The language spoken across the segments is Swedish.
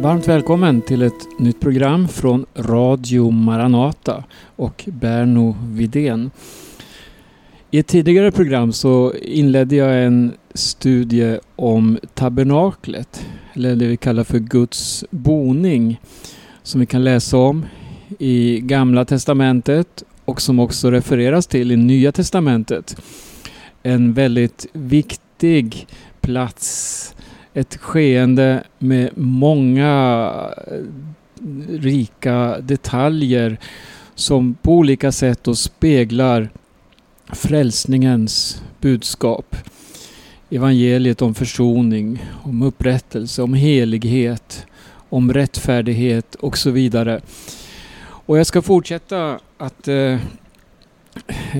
Varmt välkommen till ett nytt program från Radio Maranata och Berno Vidén. I ett tidigare program så inledde jag en studie om tabernaklet, eller det vi kallar för Guds boning, som vi kan läsa om i Gamla Testamentet och som också refereras till i Nya Testamentet. En väldigt viktig plats ett skeende med många eh, rika detaljer som på olika sätt då speglar frälsningens budskap. Evangeliet om försoning, om upprättelse, om helighet, om rättfärdighet och så vidare. Och jag ska fortsätta att eh,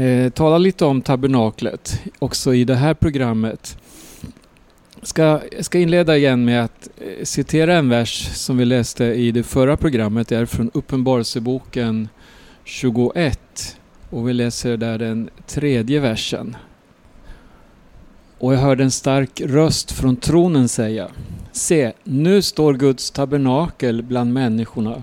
eh, tala lite om tabernaklet också i det här programmet ska, jag ska inleda igen med att eh, citera en vers som vi läste i det förra programmet. Det är från Uppenbarelseboken 21 och vi läser där den tredje versen. Och jag hörde en stark röst från tronen säga Se, nu står Guds tabernakel bland människorna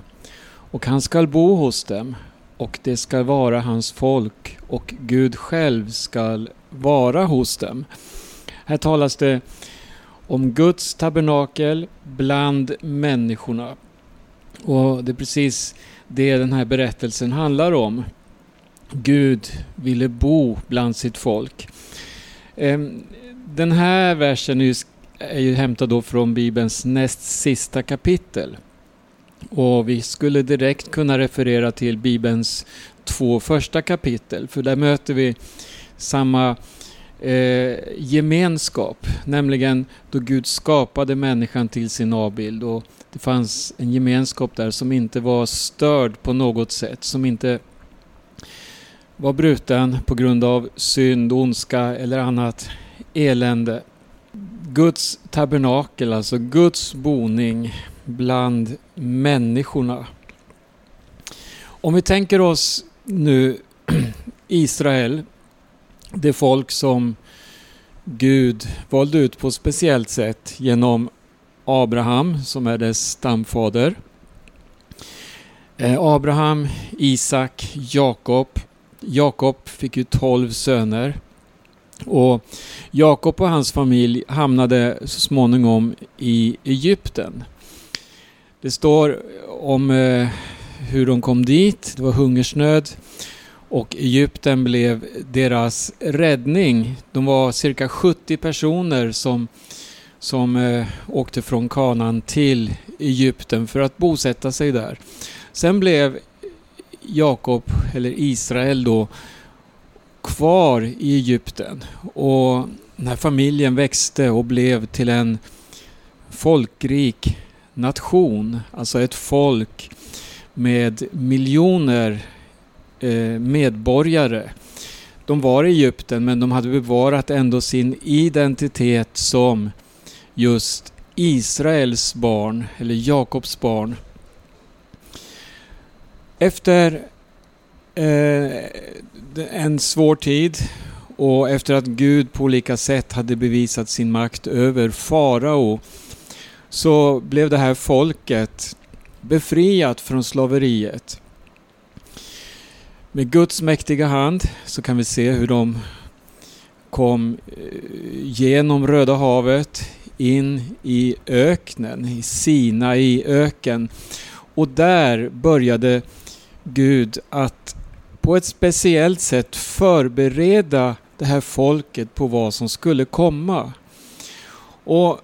och han skall bo hos dem och det skall vara hans folk och Gud själv skall vara hos dem. Här talas det om Guds tabernakel bland människorna. Och det är precis det den här berättelsen handlar om. Gud ville bo bland sitt folk. Ehm, den här versen är ju hämtad då från Bibelns näst sista kapitel. Och vi skulle direkt kunna referera till Bibelns två första kapitel, för där möter vi samma eh, gemenskap, nämligen då Gud skapade människan till sin avbild och det fanns en gemenskap där som inte var störd på något sätt, som inte var bruten på grund av synd, ondska eller annat elände. Guds tabernakel, alltså Guds boning bland människorna. Om vi tänker oss nu Israel det folk som Gud valde ut på ett speciellt sätt genom Abraham som är dess stamfader. Eh, Abraham, Isak, Jakob. Jakob fick ju tolv söner. Och Jakob och hans familj hamnade så småningom i Egypten. Det står om eh, hur de kom dit. Det var hungersnöd. Och Egypten blev deras räddning. De var cirka 70 personer som, som eh, åkte från Kanan till Egypten för att bosätta sig där. Sen blev Jakob, eller Israel då, kvar i Egypten. Och den här familjen växte och blev till en folkrik nation. Alltså ett folk med miljoner Eh, medborgare. De var i Egypten men de hade bevarat ändå sin identitet som just Israels barn, eller Jakobs barn. Efter eh, en svår tid och efter att Gud på olika sätt hade bevisat sin makt över farao så blev det här folket befriat från slaveriet. Med Guds mäktiga hand så kan vi se hur de kom eh, genom Röda havet in i öknen, i Sina i öken. Och där började Gud att på ett speciellt sätt förbereda det här folket på vad som skulle komma. Och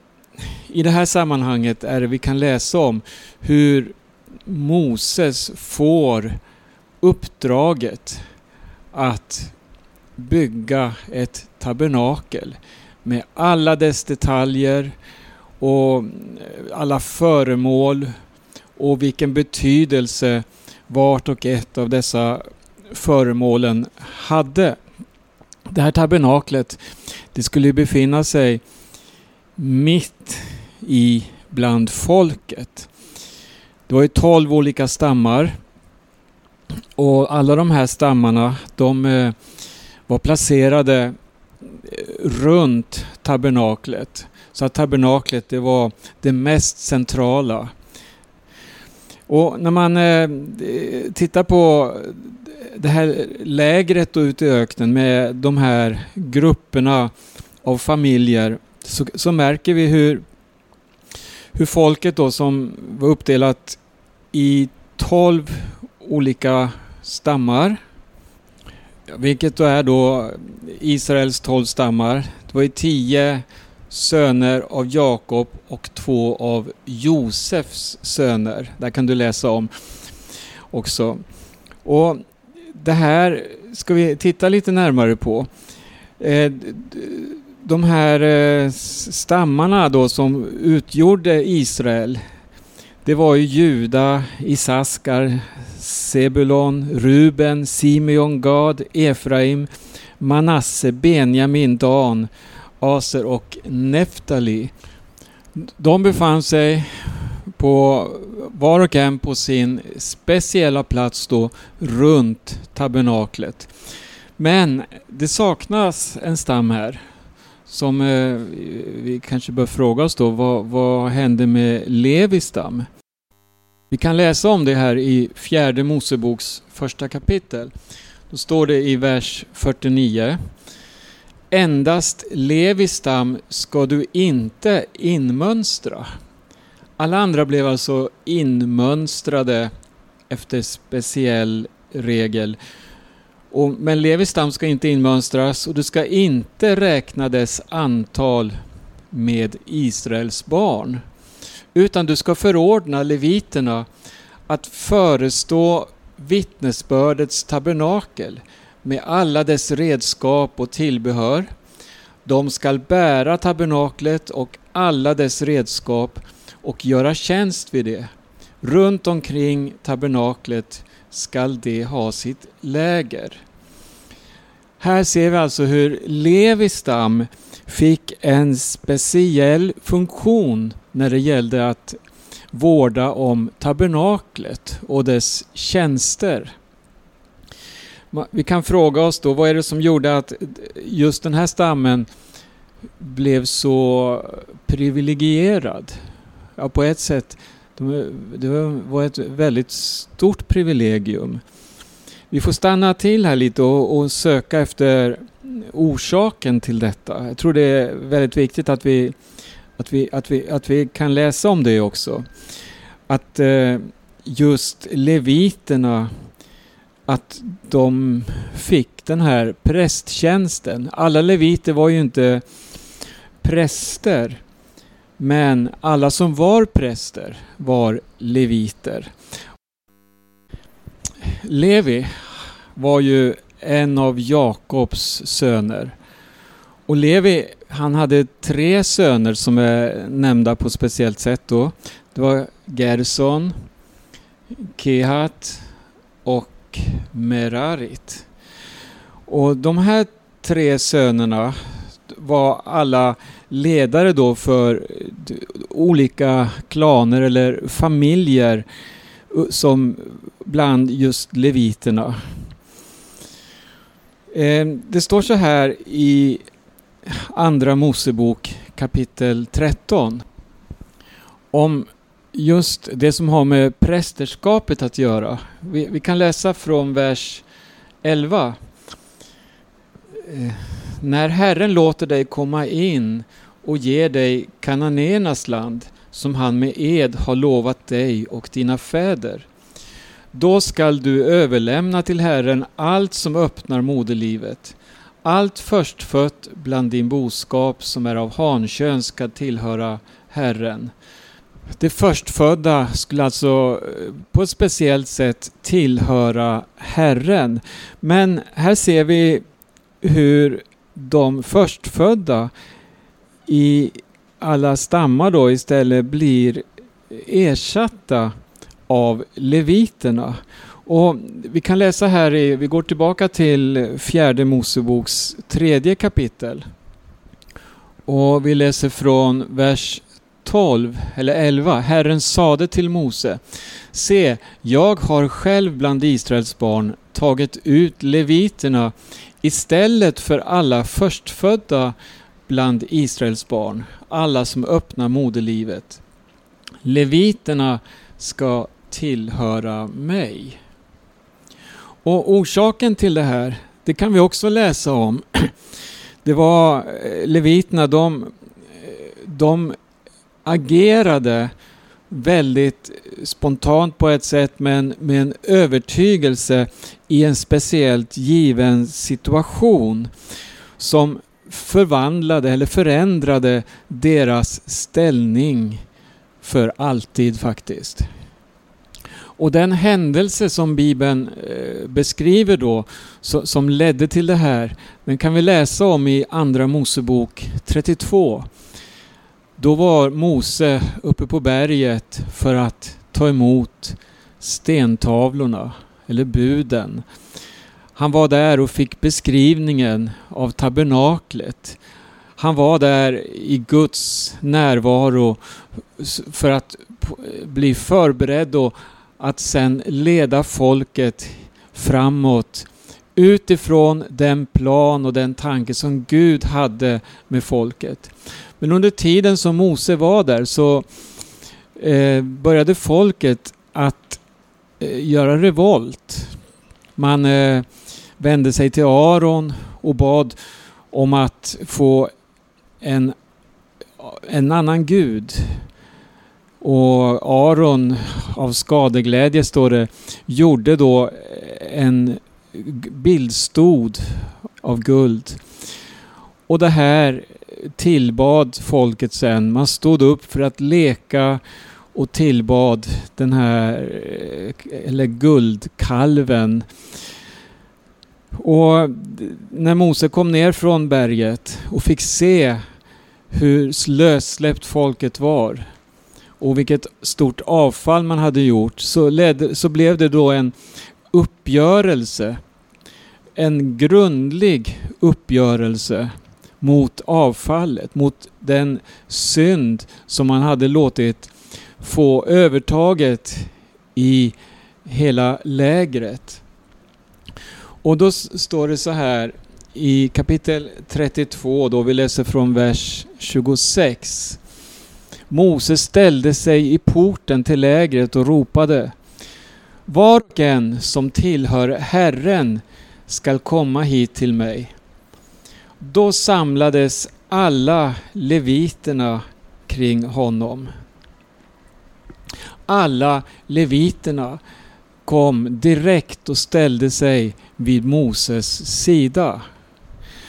i det här sammanhanget är det vi kan läsa om hur Moses får uppdraget att bygga ett tabernakel med alla dess detaljer och alla föremål och vilken betydelse vart och ett av dessa föremålen hade. Det här tabernaklet det skulle befinna sig mitt i bland folket. Det var ju tolv olika stammar och alla de här stammarna de eh, var placerade eh, runt tabernaklet. Så att tabernaklet det var det mest centrala. Och när man eh, tittar på det här lägret ute i öknen med de här grupperna av familjer så, så märker vi hur, hur folket då som var uppdelat i tolv olika stammar vilket då är då Israels tolv stammar. Det var ju tio söner av Jakob och två av Josefs söner. Där kan du läsa om också. Och det här ska vi titta lite närmare på. Eh, de här eh, stammarna då som utgjorde Israel det var ju Juda, Isaskar, Sebulon, Ruben, Simeon, Gad, Efraim, Manasse, Benjamin, Dan, Aser och Neftali. De befann sig på var och en på sin speciella plats då runt tabernaklet. Men det saknas en stam här som eh, vi kanske bör fråga oss då, vad, vad hände med Levistam? Vi kan läsa om det här i fjärde Moseboks första kapitel. Då står det i vers 49. Endast Levistam ska du inte inmönstra. Alla andra blev alltså inmönstrade efter speciell regel. Och, men Levis stam ska inte inmönstras och du ska inte räkna dess antal med Israels barn. Utan du ska förordna leviterna att förestå vittnesbördets tabernakel med alla dess redskap och tillbehör. De skall bära tabernaklet och alla dess redskap och göra tjänst vid det. Runt omkring tabernaklet skall de ha sitt läger. Här ser vi alltså hur Levistam fick en speciell funktion när det gällde att vårda om tabernaklet och dess tjänster. Vi kan fråga oss då, vad är det som gjorde att just den här stammen blev så privilegierad? Ja, på ett sätt, det var ett väldigt stort privilegium. Vi får stanna till här lite och, och, söka efter orsaken till detta. Jag tror det är väldigt viktigt att vi, att vi, att vi, att vi kan läsa om det också. Att eh, just leviterna, att de fick den här prästtjänsten. Alla leviter var ju inte präster. Men alla som var präster var leviter. Levi var ju en av Jakobs söner. Och Levi, han hade tre söner som är nämnda på ett speciellt sätt då. Det var Gerson, Kehat och Merarit. Och de här tre sönerna var alla ledare då för eh, olika klaner eller familjer eh, som bland just leviterna. Ehm, det står så här i Andra Mosebok kapitel 13 om just det som har med prästerskapet att göra. Vi, vi kan läsa från vers 11. Eh, när Herren låter dig komma in och ger dig kananéernas land som han med ed har lovat dig och dina fäder. Då skall du överlämna till Herren allt som öppnar moderlivet. Allt förstfött bland din boskap som är av hankön ska tillhöra Herren. Det förstfödda skulle alltså eh, på ett speciellt sätt tillhöra Herren. Men här ser vi hur de förstfödda i alla stammar då istället blir ersatta av leviterna. Och vi kan läsa här, i, vi går tillbaka till fjärde Moseboks tredje kapitel. Och vi läser från vers 12 eller 11. Herren sade till Mose Se, jag har själv bland Israels barn tagit ut leviterna istället för alla förstfödda bland Israels barn, alla som öppnar moderlivet. Leviterna ska tillhöra mig. Och orsaken till det här, det kan vi också läsa om. Det var eh, leviterna, de, eh, de agerade väldigt spontant på ett sätt men med en övertygelse i en speciellt given situation som förvandlade eller förändrade deras ställning för alltid faktiskt. Och den händelse som Bibeln eh, beskriver då, som ledde till det här, den kan vi läsa om i Andra Mosebok 32. Då var Mose uppe på berget för att ta emot stentavlorna, eller buden. Han var där och fick beskrivningen av tabernaklet. Han var där i Guds närvaro för att bli förberedd och att sen leda folket framåt utifrån den plan och den tanke som Gud hade med folket. Men under tiden som Mose var där så eh, började folket att eh, göra revolt. Man eh, vände sig till Aron och bad om att få en, en annan gud. Och Aron av skadeglädje står det, gjorde då en bildstod av guld. Och det här tillbad folket sen. Man stod upp för att leka och tillbad den här, eller guldkalven. Och när Mose kom ner från berget och fick se hur lössläppt folket var och vilket stort avfall man hade gjort så, ledde, så blev det då en uppgörelse. En grundlig uppgörelse mot avfallet, mot den synd som man hade låtit få övertaget i hela lägret. Och då står det så här i kapitel 32, då vi läser från vers 26. Mose ställde sig i porten till lägret och ropade Var och en som tillhör Herren skall komma hit till mig. Då samlades alla leviterna kring honom. Alla leviterna kom direkt och ställde sig vid Moses sida.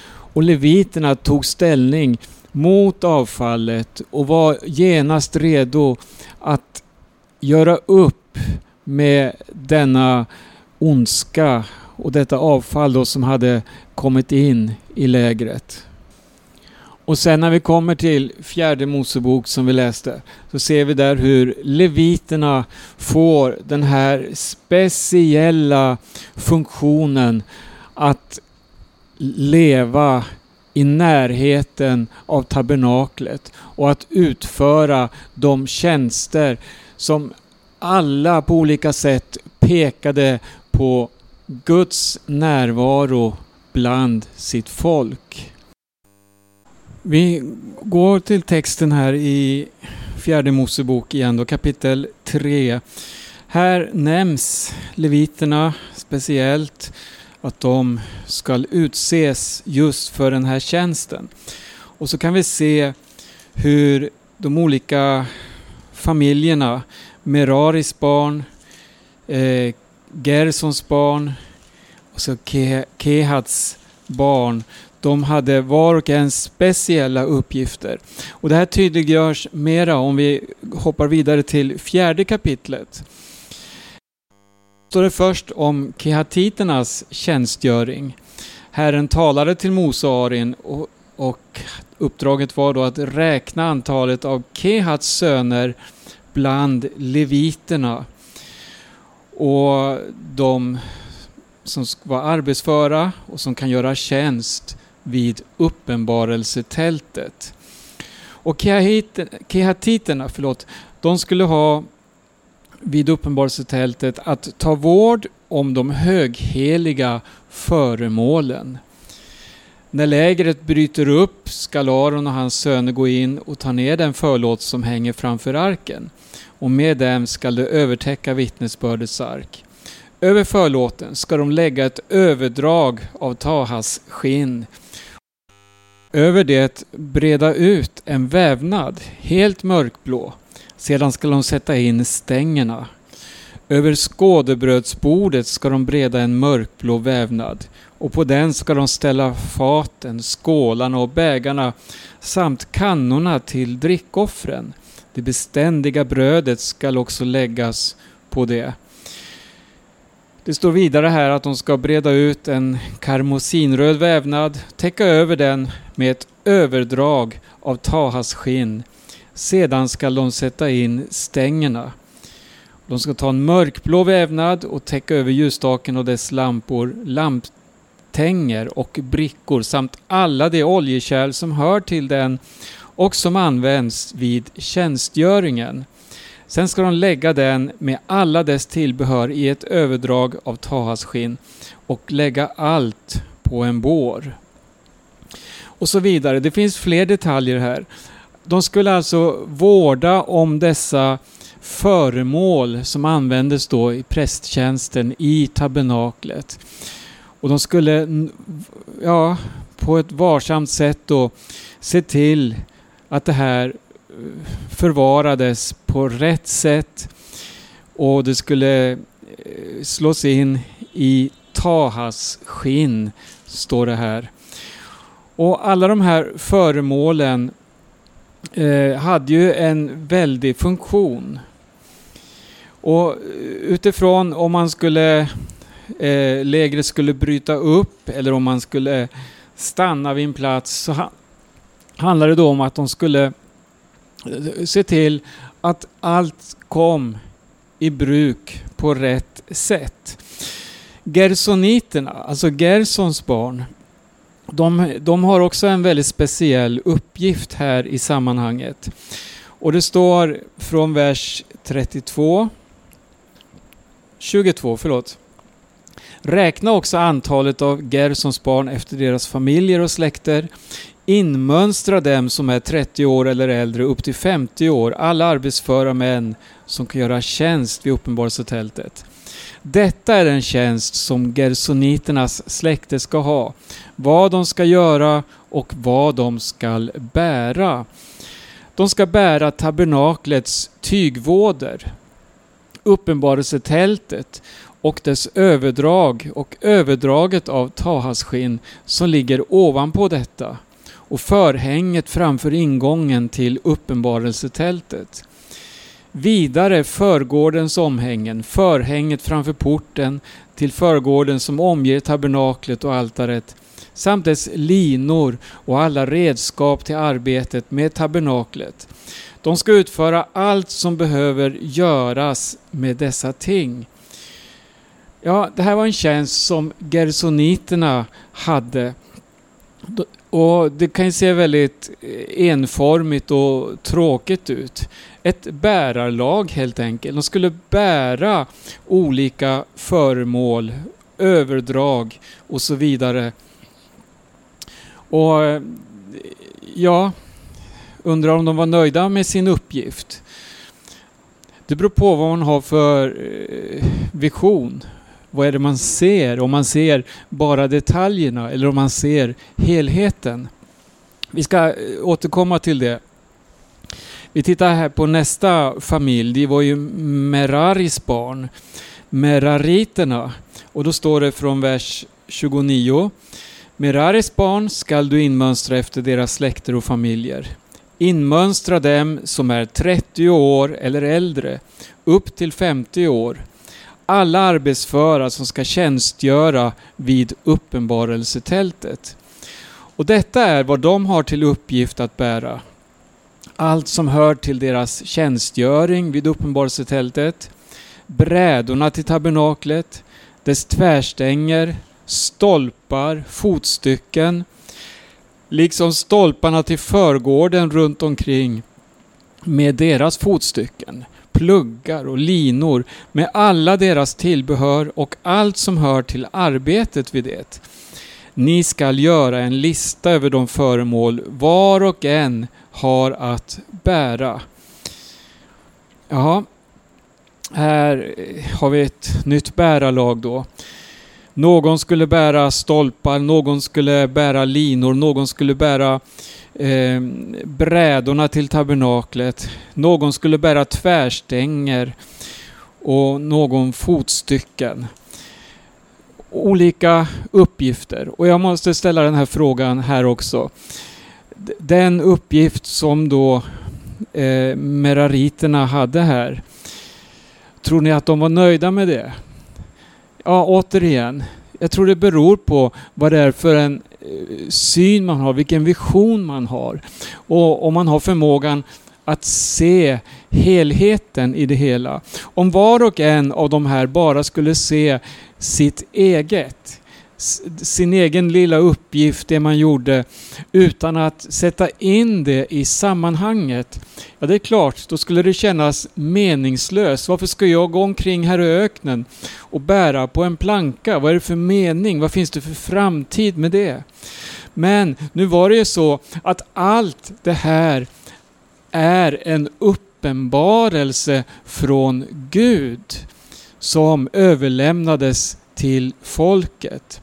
Och leviterna tog ställning mot avfallet och var genast redo att göra upp med denna ondska och detta avfall då som hade kommit in i lägret. Och sen när vi kommer till fjärde Mosebok som vi läste så ser vi där hur leviterna får den här speciella funktionen att leva i närheten av tabernaklet och att utföra de tjänster som alla på olika sätt pekade på Guds närvaro bland sitt folk. Vi går till texten här i fjärde Mosebok igen då, kapitel 3. Här nämns leviterna speciellt att de ska utses just för den här tjänsten. Och så kan vi se hur de olika familjerna, Meraris barn, eh, Gersons barn och så Ke Kehats barn, de hade var och en speciella uppgifter. Och det här tydliggörs mera om vi hoppar vidare till fjärde kapitlet. står det först om kehatiternas tjänstgöring. Herren talade till Mose och Arin och, och uppdraget var då att räkna antalet av Kehats söner bland leviterna. Och de som var arbetsföra och som kan göra tjänst vid uppenbarelsetältet. Och kehatiterna, förlåt, de skulle ha vid uppenbarelsetältet att ta vård om de högheliga föremålen. När lägret bryter upp skall Aron och hans söner gå in och ta ner den förlåt som hänger framför arken och med dem skall de övertäcka vittnesbördets ark. Över förlåten ska de lägga ett överdrag av Tahas skinn. Över det breda ut en vävnad, helt mörkblå. Sedan ska de sätta in stängerna. Över skådebrödsbordet ska de breda en mörkblå vävnad och på den ska de ställa faten, skålarna och bägarna samt kannorna till drickoffren. Det beständiga brödet skall också läggas på det. Det står vidare här att de ska breda ut en karmosinröd vävnad, täcka över den med ett överdrag av tahas skinn. Sedan skall de sätta in stängerna. De ska ta en mörkblå vävnad och täcka över ljusstaken och dess lampor, lamptänger och brickor samt alla de oljekärl som hör till den och som används vid tjänstgöringen. Sen ska de lägga den med alla dess tillbehör i ett överdrag av tahas skinn och lägga allt på en bår. Och så vidare. Det finns fler detaljer här. De skulle alltså vårda om dessa föremål som användes då i prästtjänsten i tabernaklet. Och de skulle ja, på ett varsamt sätt då se till att det här eh, förvarades på rätt sätt och det skulle eh, slås in i Tahas skinn, står det här. Och alla de här föremålen eh, hade ju en väldig funktion. Och eh, utifrån om man skulle eh, lägret skulle bryta upp eller om man skulle stanna vid en plats så ha, handlade det då om att de skulle eh, se till att allt kom i bruk på rätt sätt. Gersoniterna, alltså Gersons barn, de, de har också en väldigt speciell uppgift här i sammanhanget. Och det står från vers 32 22, förlåt. Räkna också antalet av Gersons barn efter deras familjer och släkter. Inmönstra dem som är 30 år eller äldre upp till 50 år, alla arbetsföra män som kan göra tjänst vid uppenbarelsetältet. Detta är en tjänst som gersoniternas släkte ska ha, vad de ska göra och vad de ska bära. De ska bära tabernaklets tygvåder, uppenbarelsetältet och dess överdrag och överdraget av tahasskinn som ligger ovanpå detta och förhänget framför ingången till uppenbarelsetältet. Vidare förgårdens omhängen, förhänget framför porten till förgården som omger tabernaklet och altaret samt dess linor och alla redskap till arbetet med tabernaklet. De ska utföra allt som behöver göras med dessa ting. Ja, det här var en tjänst som gersoniterna hade. Och det kan ju se väldigt eh, enformigt och tråkigt ut. Ett bärarlag helt enkelt. De skulle bära olika föremål, överdrag och så vidare. Och eh, ja, undrar om de var nöjda med sin uppgift. Det beror på vad man har för eh, vision. Vad är det man ser? Om man ser bara detaljerna eller om man ser helheten. Vi ska eh, återkomma till det. Vi tittar här på nästa familj. Det var ju Meraris barn. Merariterna. Och då står det från vers 29. Meraris barn skall du inmönstra efter deras släkter och familjer. Inmönstra dem som är 30 år eller äldre, upp till 50 år. Alla arbetsföra som ska tjänstgöra vid uppenbarelsetältet. Och detta är vad de har till uppgift att bära. Allt som hör till deras tjänstgöring vid uppenbarelsetältet, brädorna till tabernaklet, dess tvärstänger, stolpar, fotstycken, liksom stolparna till förgården runt omkring med deras fotstycken, pluggar och linor med alla deras tillbehör och allt som hör till arbetet vid det. Ni skall göra en lista över de föremål var och en har att bära. Ja, här har vi ett nytt bärarlag då. Någon skulle bära stolpar, någon skulle bära linor, någon skulle bära eh, brädorna till tabernaklet. Någon skulle bära tvärstänger och någon fotstycken. Olika uppgifter. Och jag måste ställa den här frågan här också. Den uppgift som då eh, merariterna hade här. Tror ni att de var nöjda med det? Ja, återigen. Jag tror det beror på vad det är för en eh, syn man har, vilken vision man har. Och om man har förmågan att se helheten i det hela. Om var och en av de här bara skulle se sitt eget, sin egen lilla uppgift, det man gjorde, utan att sätta in det i sammanhanget. Ja, det är klart, då skulle det kännas meningslöst. Varför ska jag gå omkring här i öknen och bära på en planka? Vad är det för mening? Vad finns det för framtid med det? Men nu var det ju så att allt det här är en uppenbarelse från Gud som överlämnades till folket.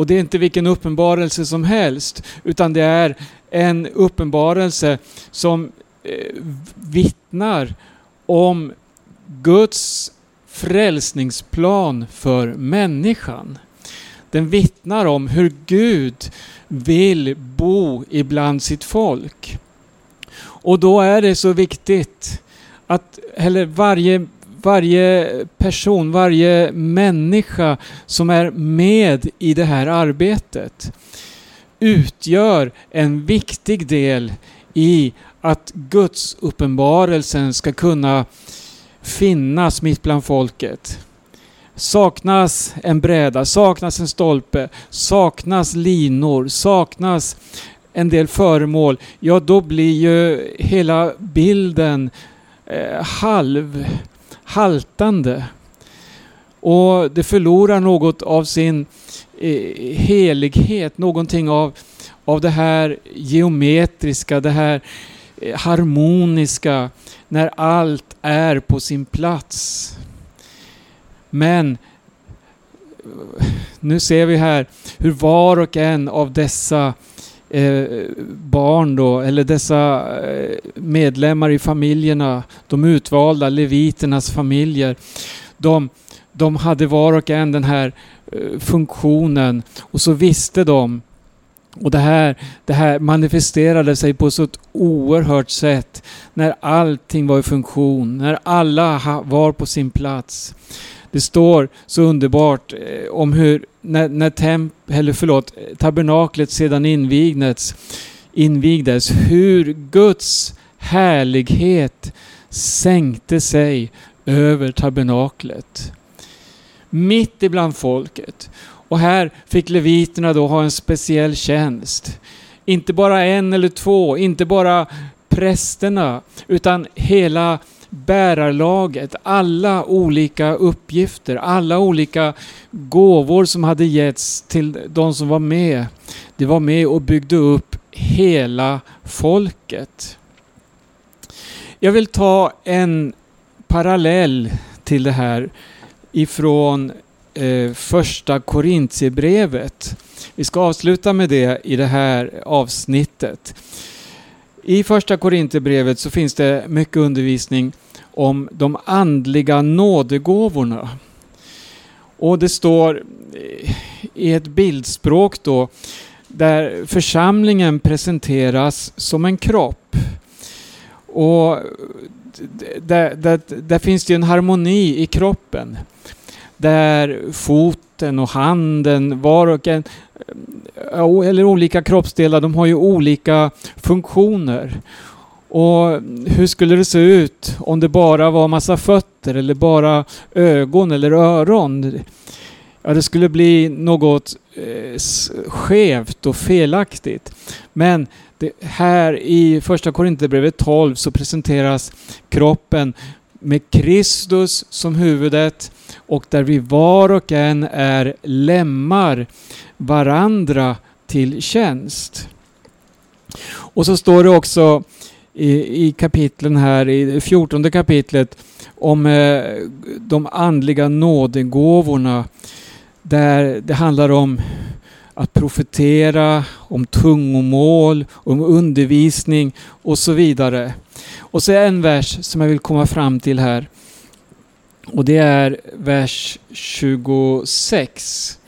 Och det är inte vilken uppenbarelse som helst, utan det är en uppenbarelse som eh, vittnar om Guds frälsningsplan för människan. Den vittnar om hur Gud vill bo ibland sitt folk. Och då är det så viktigt att, eller varje, varje person, varje människa som är med i det här arbetet utgör en viktig del i att Guds uppenbarelsen ska kunna finnas mitt bland folket. Saknas en bräda, saknas en stolpe, saknas linor, saknas en del föremål, ja då blir ju hela bilden eh, halv, haltande. Och det förlorar något av sin eh, helighet, någonting av, av det här geometriska, det här eh, harmoniska, när allt är på sin plats. Men eh, nu ser vi här hur var och en av dessa eh, barn då, eller dessa eh, medlemmar i familjerna, de utvalda leviternas familjer, de, de hade var och en den här eh, funktionen och så visste de och det här, det här manifesterade sig på så ett oerhört sätt när allting var i funktion, när alla var på sin plats. Det står så underbart eh, om hur när, när temp, eller förlåt, tabernaklet sedan invigdes, invigdes, hur Guds härlighet sänkte sig över tabernaklet. Mitt ibland folket. Och här fick leviterna då ha en speciell tjänst. Inte bara en eller två, inte bara prästerna, utan hela bärarlaget, alla olika uppgifter, alla olika gåvor som hade getts till de som var med. Det var med och byggde upp hela folket. Jag vill ta en parallell till det här ifrån eh, första Korintierbrevet. Vi ska avsluta med det i det här avsnittet. I första Korinthierbrevet så finns det mycket undervisning om de andliga nådegåvorna. Och det står eh, i ett bildspråk då där församlingen presenteras som en kropp. Och där, där, där finns det en harmoni i kroppen. Där foten och handen, var och en eller olika kroppsdelar, de har ju olika funktioner. Och hur skulle det se ut om det bara var massa fötter eller bara ögon eller öron? Ja, det skulle bli något eh, skevt och felaktigt. Men det, här i första Korinthierbrevet 12 så presenteras kroppen med Kristus som huvudet och där vi var och en är lemmar varandra till tjänst. Och så står det också i, i kapitlen här, i 14 kapitlet, om eh, de andliga nådegåvorna. Där det handlar om att profetera, om tungomål, om undervisning och så vidare. Och så är en vers som jag vill komma fram till här. Och det är vers 26.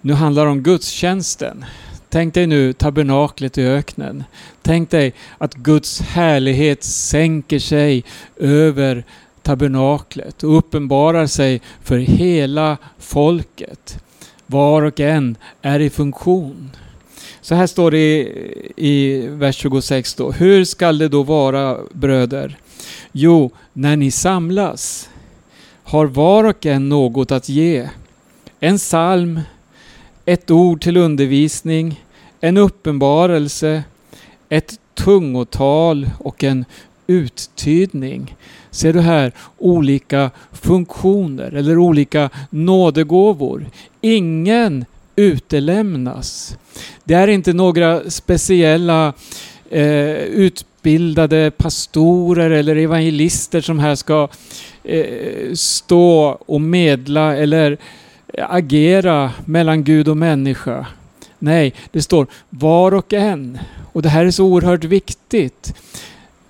Nu handlar det om gudstjänsten. Tänk dig nu tabernaklet i öknen. Tänk dig att Guds härlighet sänker sig över tabernaklet och uppenbarar sig för hela folket. Var och en är i funktion. Så här står det i, i vers 26 då. Hur skall det då vara bröder? Jo, när ni samlas har var och en något att ge. En psalm, ett ord till undervisning, en uppenbarelse, ett tungotal och en uttydning. Ser du här olika funktioner eller olika nådegåvor. Ingen utelämnas. Det är inte några speciella eh, utbildade pastorer eller evangelister som här ska eh, stå och medla eller agera mellan Gud och människa. Nej, det står var och en. Och det här är så oerhört viktigt.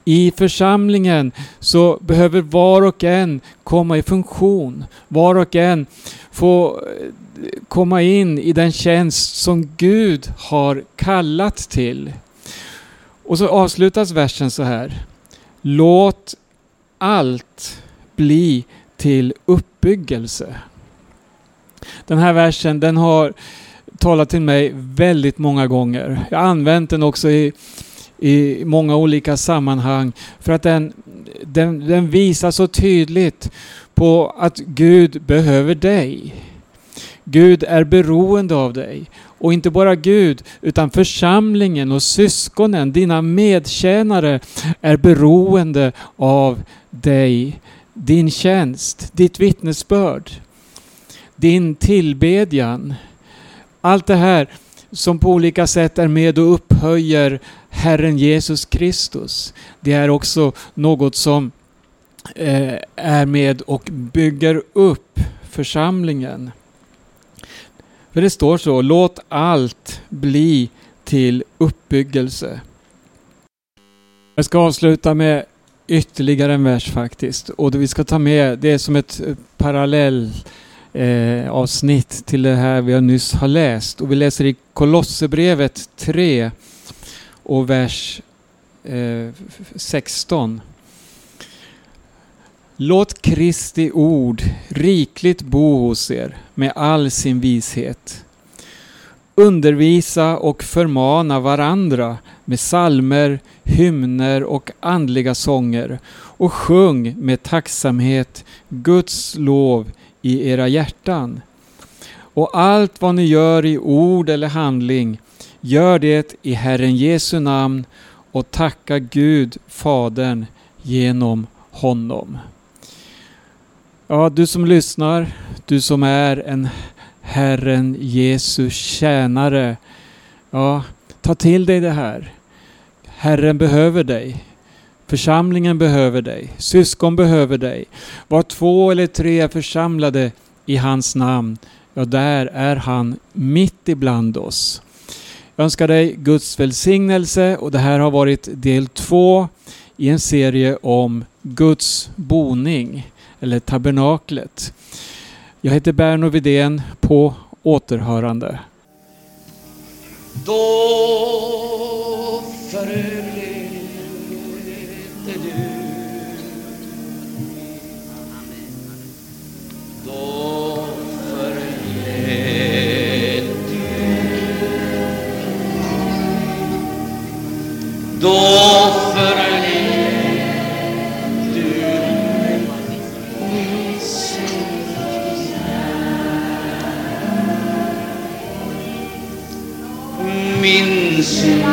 I församlingen så behöver var och en komma i funktion. Var och en få eh, komma in i den tjänst som Gud har kallat till. Och så avslutas versen så här. Låt allt bli till uppbyggelse. Den här versen den har talat till mig väldigt många gånger. Jag har använt den också i, i många olika sammanhang för att den, den, den visar så tydligt på att Gud behöver dig. Gud är beroende av dig. Och inte bara Gud, utan församlingen och syskonen, dina medtjänare, är beroende av dig. Din tjänst, ditt vittnesbörd, din tillbedjan. Allt det här som på olika sätt är med och upphöjer Herren Jesus Kristus. Det är också något som eh, är med och bygger upp församlingen. För det står så, låt allt bli till uppbyggelse. Jag ska avsluta med ytterligare en vers faktiskt. Och det vi ska ta med, det är som ett eh, parallell eh, avsnitt till det här vi nyss har läst. Och vi läser i Kolosserbrevet 3 och vers eh, 16. Låt Kristi ord rikligt bo hos er med all sin vishet. Undervisa och förmana varandra med salmer, hymner och andliga sånger och sjung med tacksamhet Guds lov i era hjärtan. Och allt vad ni gör i ord eller handling, gör det i Herren Jesu namn och tacka Gud, Fadern, genom honom. Ja, du som lyssnar, du som är en Herren Jesus tjänare. Ja, ta till dig det här. Herren behöver dig. Församlingen behöver dig. Syskon behöver dig. Var två eller tre är församlade i hans namn, ja, där är han mitt ibland oss. Jag önskar dig Guds välsignelse och det här har varit del två i en serie om Guds boning eller tabernaklet. Jag heter Berno Vidén på återhörande. Då förut Då förlät du mig med sin Min synd